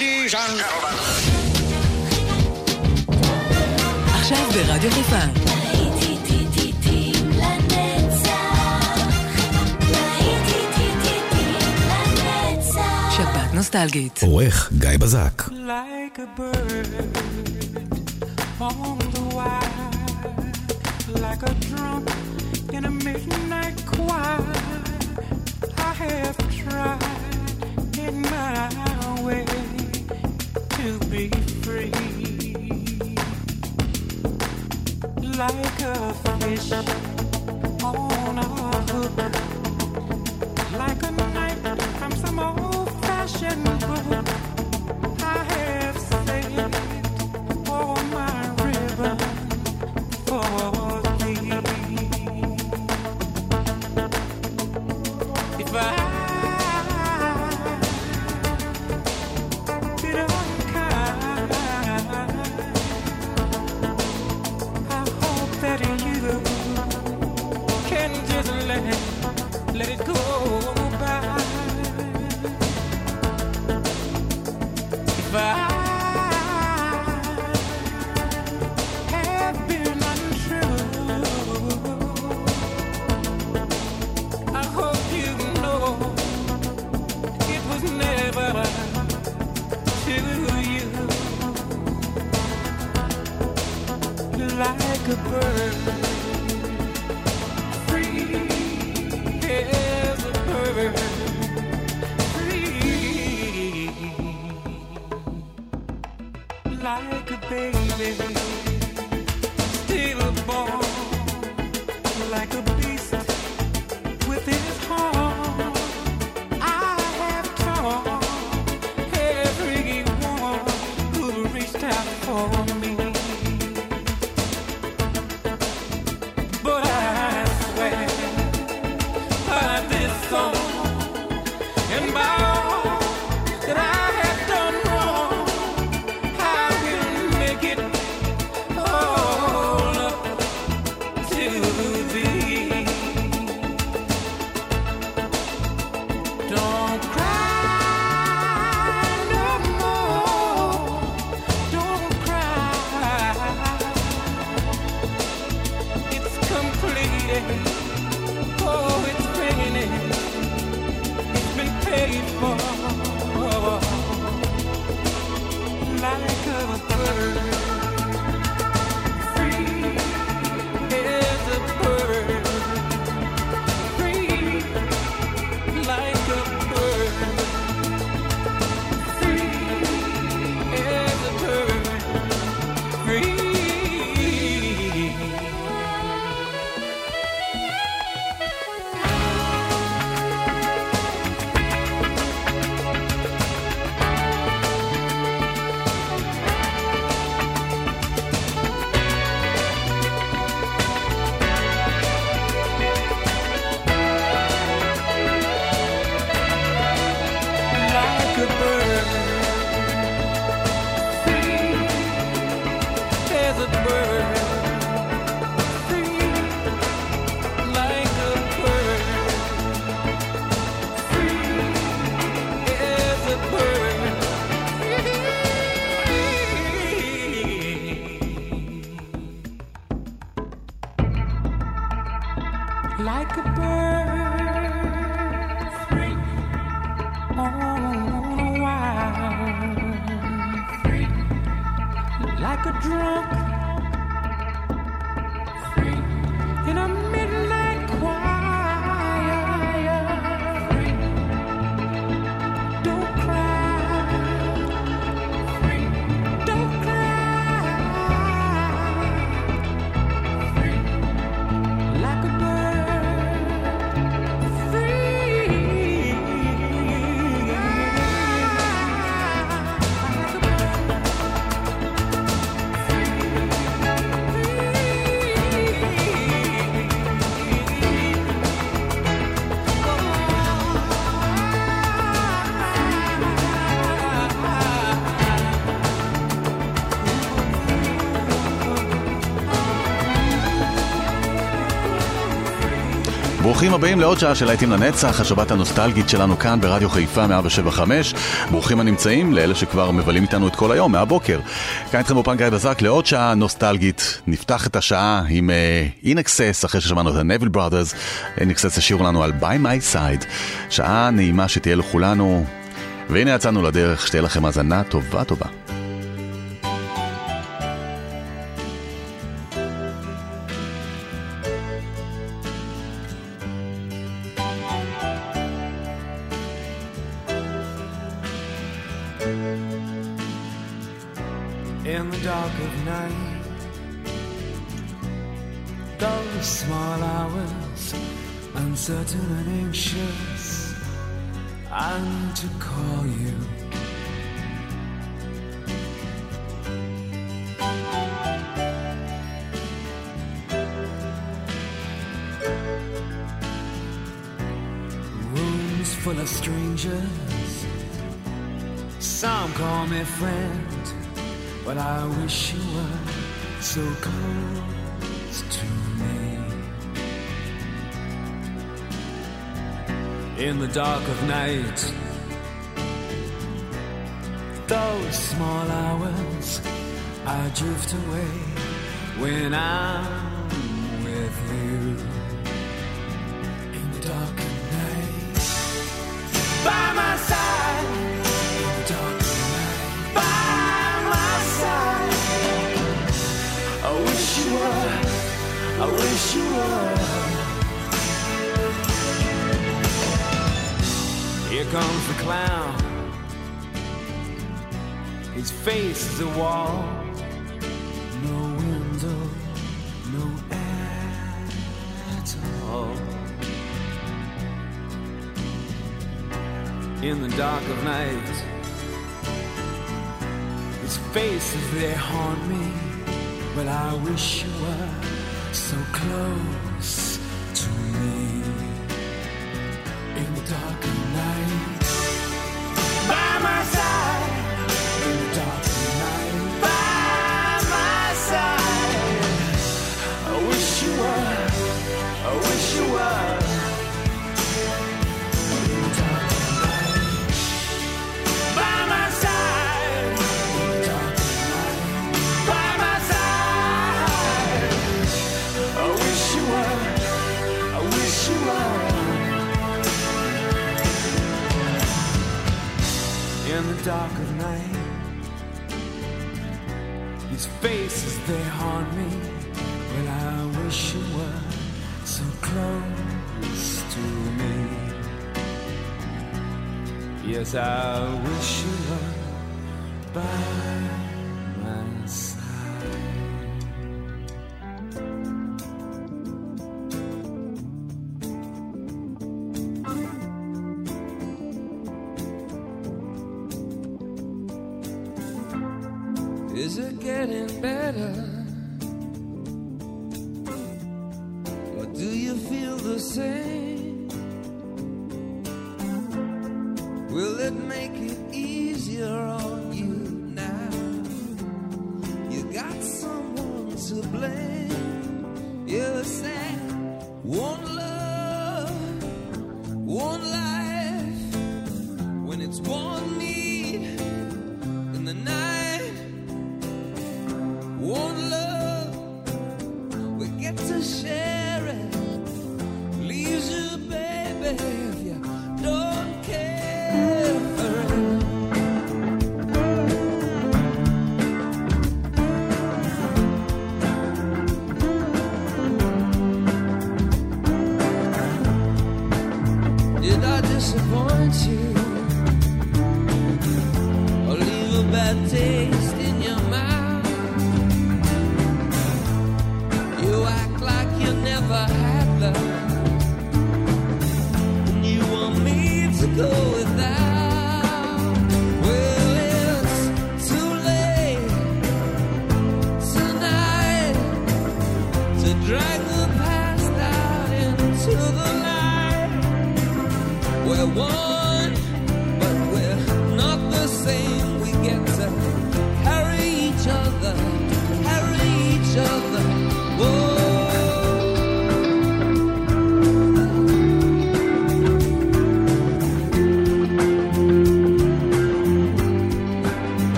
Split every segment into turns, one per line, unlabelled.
ladies and gentlemen.
עכשיו ברדיו חיפה. שפעת נוסטלגית.
עורך גיא בזק.
Like a bird on the wire, like a drum in a midnight choir. I have tried in my way. to be free. Like a fish on a hook. Like a knife from some old-fashioned book. like a baby. bird.
ברוכים הבאים לעוד שעה של להיטים לנצח, השבת הנוסטלגית שלנו כאן ברדיו חיפה 175. ברוכים הנמצאים לאלה שכבר מבלים איתנו את כל היום, מהבוקר. כאן איתכם באופן גיא בזק לעוד שעה נוסטלגית. נפתח את השעה עם אינקסס, uh, אחרי ששמענו את הנביל בראדרס. אינקסס השאירו לנו על ביי מי סייד. שעה נעימה שתהיה לכולנו. והנה יצאנו לדרך, שתהיה לכם האזנה טובה טובה.
Dark of night. Those small hours, uncertain and anxious, need to call you. Rooms full of strangers, some call me friend. But I wish you were so close to me. In the dark of night, those small hours, I drift away when I'm Were. Here comes the clown. His face is a wall. No window, no air at all. In the dark of night, his face is there haunt me. But I wish you were so close to me. In the dark night, by my side. Dark of night. His face is there haunt me. Well, I wish you were so close to me. Yes, I wish you were by
谁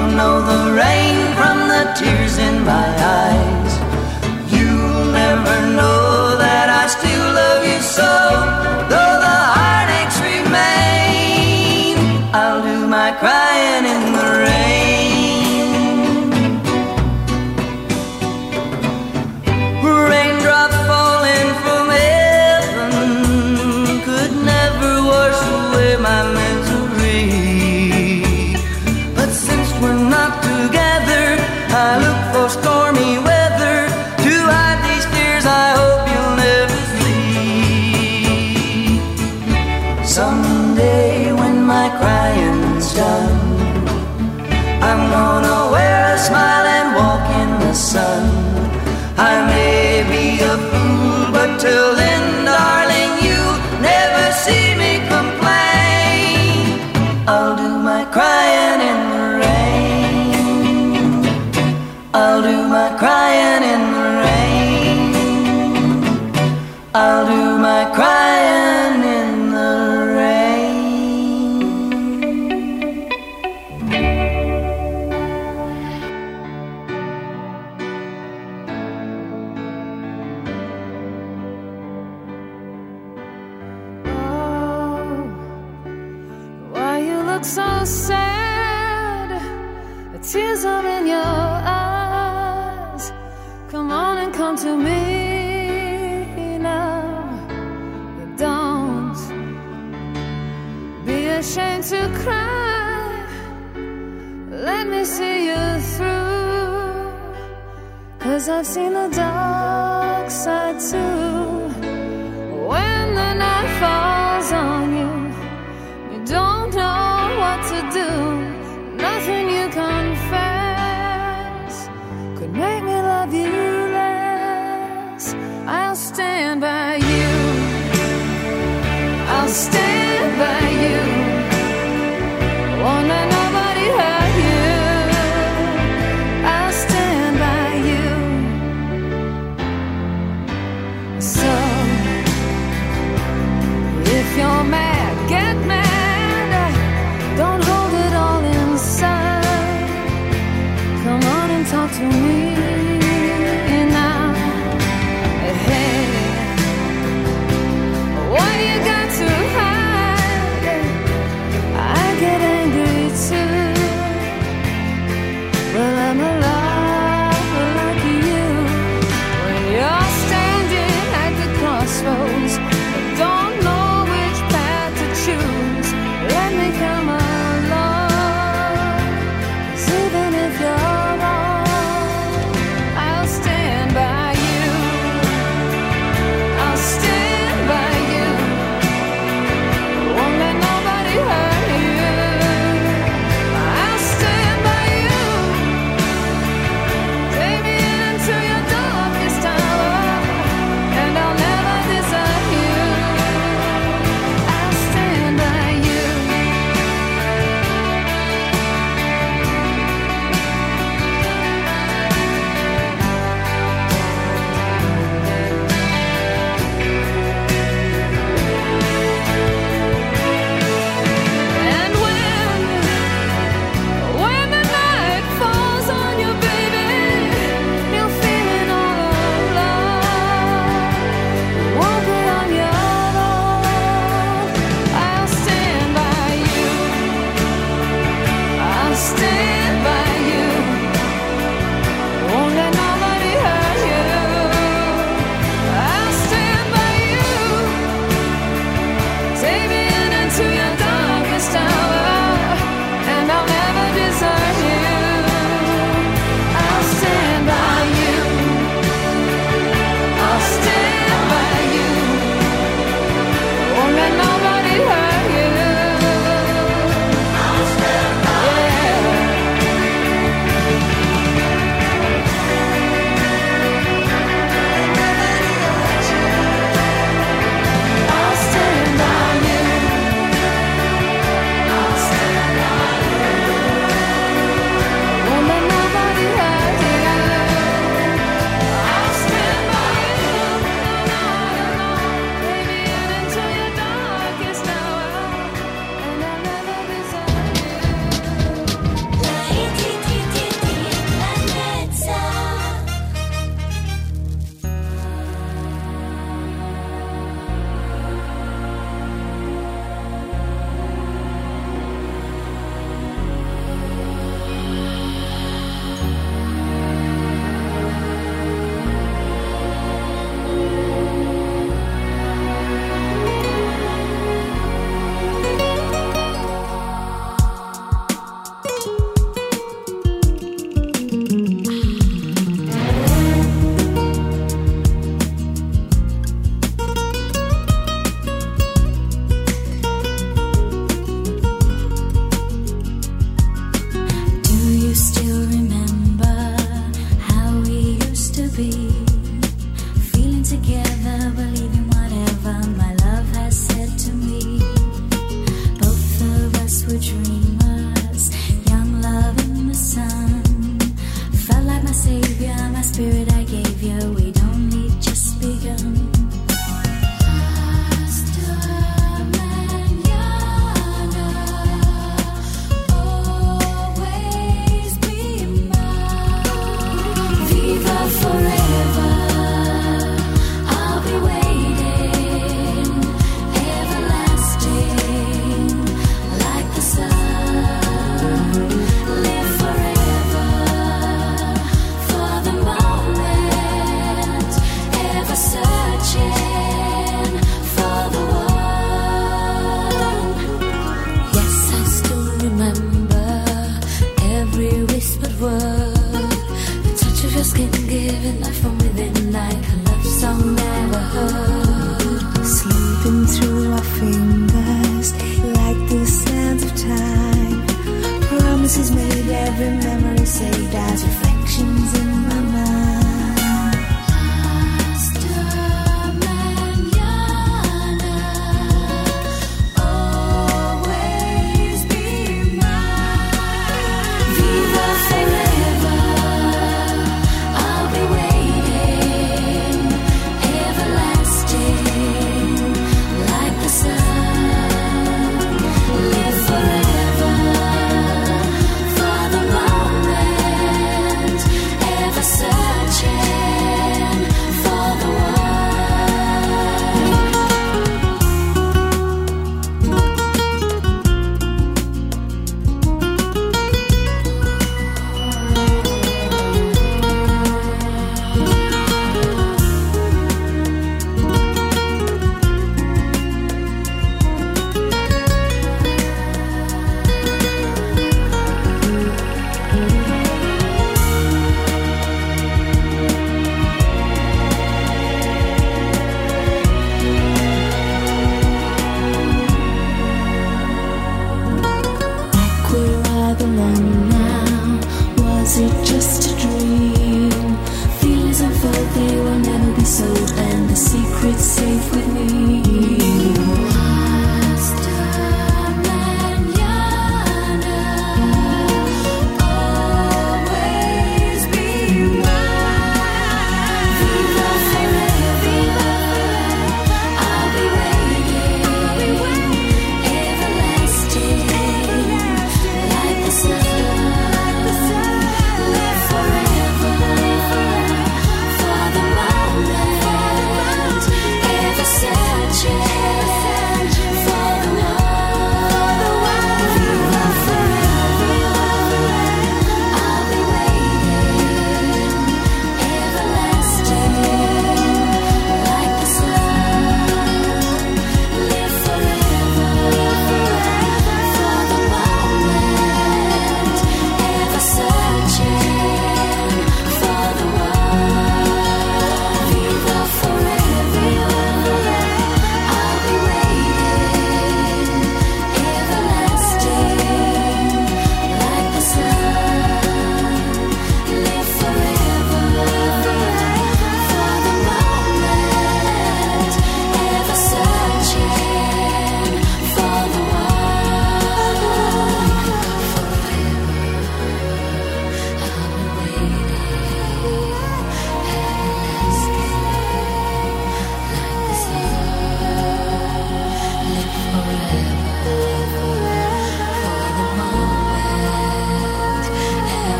know the rain from the tears in my eyes. sun. I may be a fool, but till then, darling, you'll never see me complain. I'll do my crying in the rain. I'll do my crying in the rain. I'll do my crying.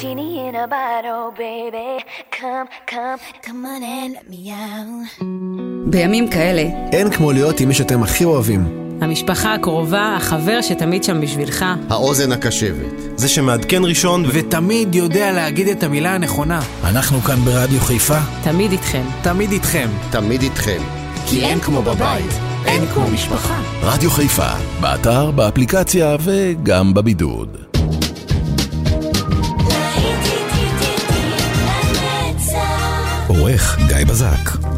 genie in a bottle, baby. Come, come, come on and let me out.
בימים כאלה,
אין כמו להיות עם מי שאתם הכי אוהבים.
המשפחה הקרובה, החבר שתמיד שם בשבילך.
האוזן הקשבת.
זה שמעדכן ראשון ותמיד יודע להגיד את המילה הנכונה. אנחנו כאן ברדיו חיפה.
תמיד איתכם.
תמיד איתכם.
תמיד איתכם.
כי אין כמו בבית, אין כמו משפחה.
רדיו חיפה, באתר, באפליקציה וגם בבידוד. עורך גיא בזק.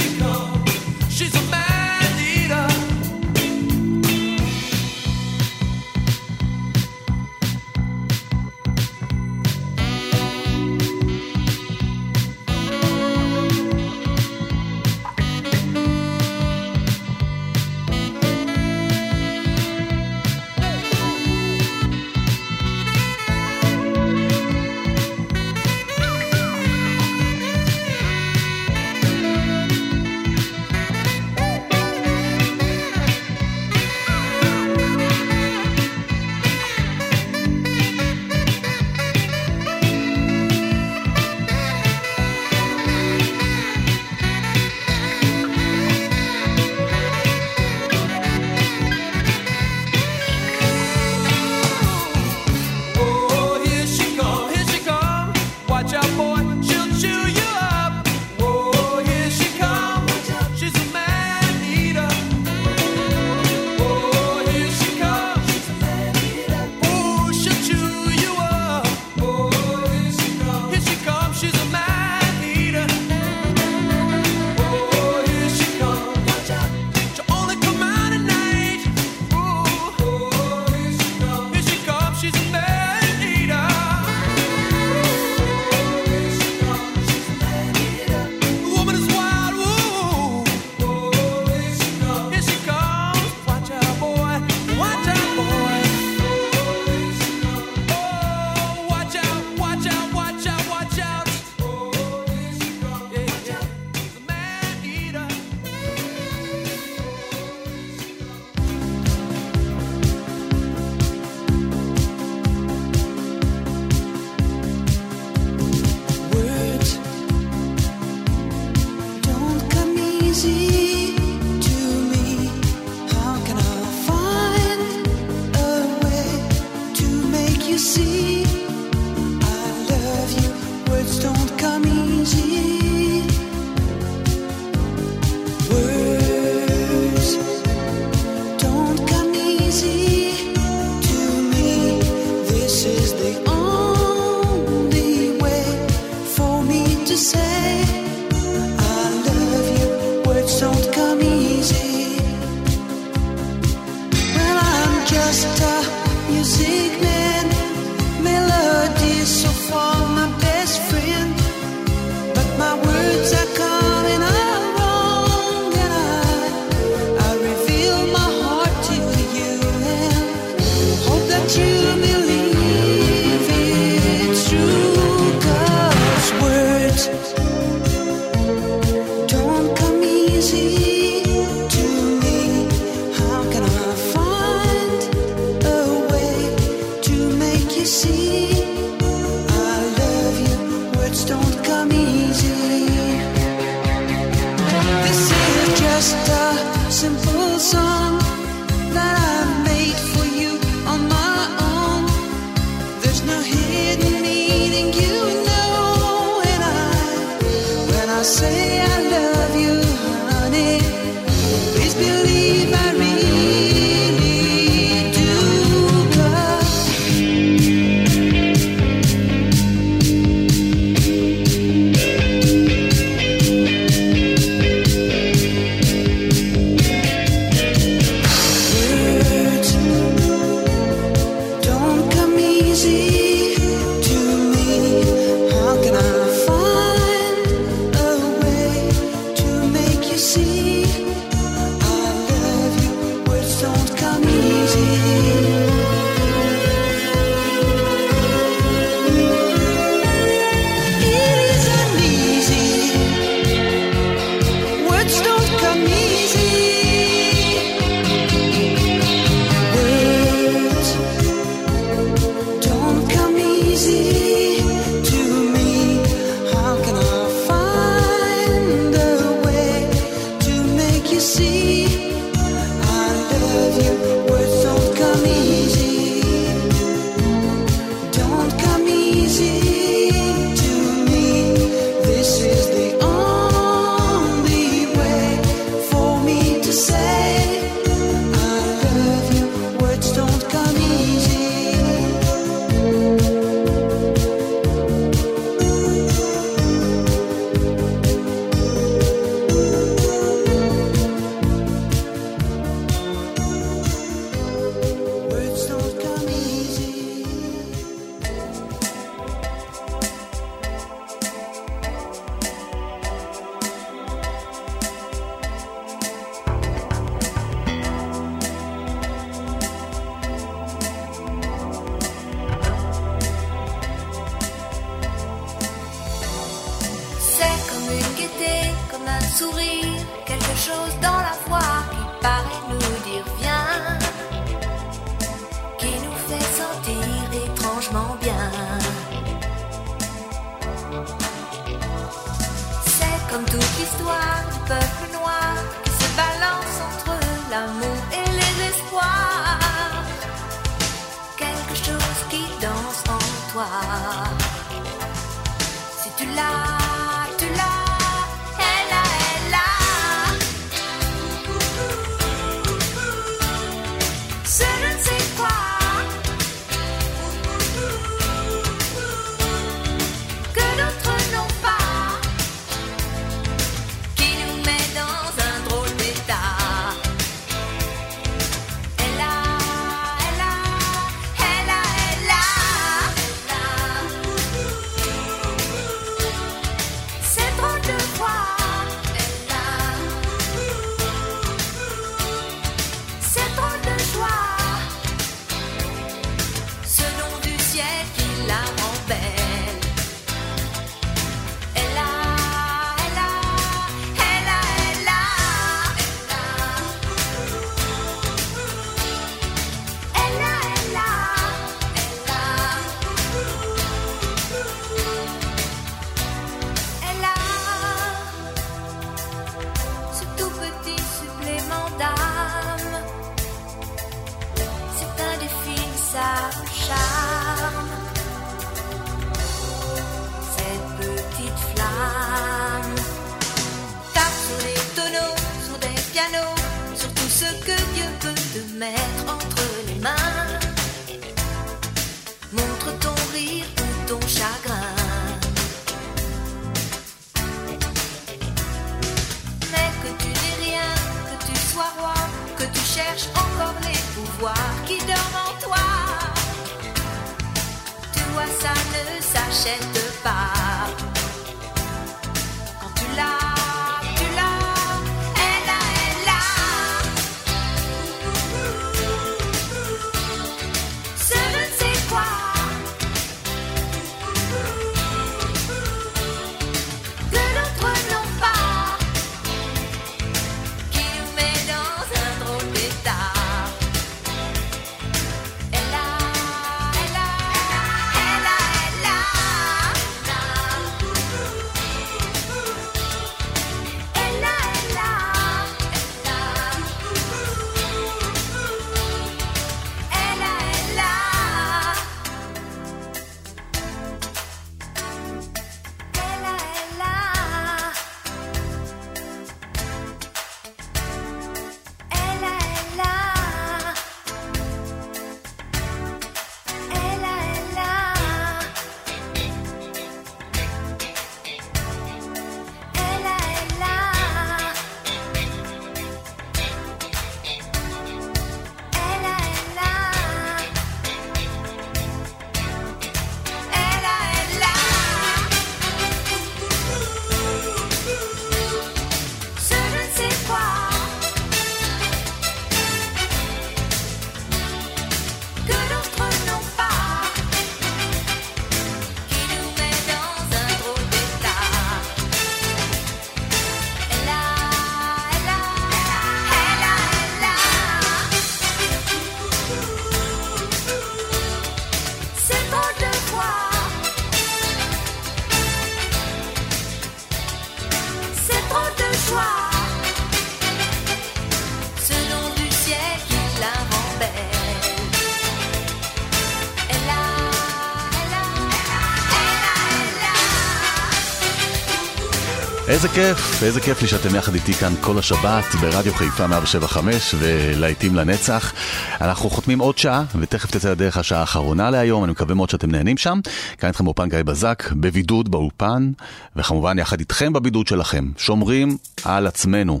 איזה כיף, איזה כיף לי שאתם יחד איתי כאן כל השבת ברדיו חיפה 175 ולהיטים לנצח. אנחנו חותמים עוד שעה, ותכף תצא לדרך השעה האחרונה להיום, אני מקווה מאוד שאתם נהנים שם. כאן איתכם באופן גיא בזק, בבידוד באופן, וכמובן יחד איתכם בבידוד שלכם. שומרים על עצמנו.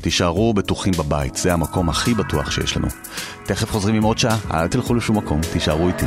תישארו בטוחים בבית, זה המקום הכי בטוח שיש לנו. תכף חוזרים עם עוד שעה, אל תלכו לשום מקום, תישארו איתי.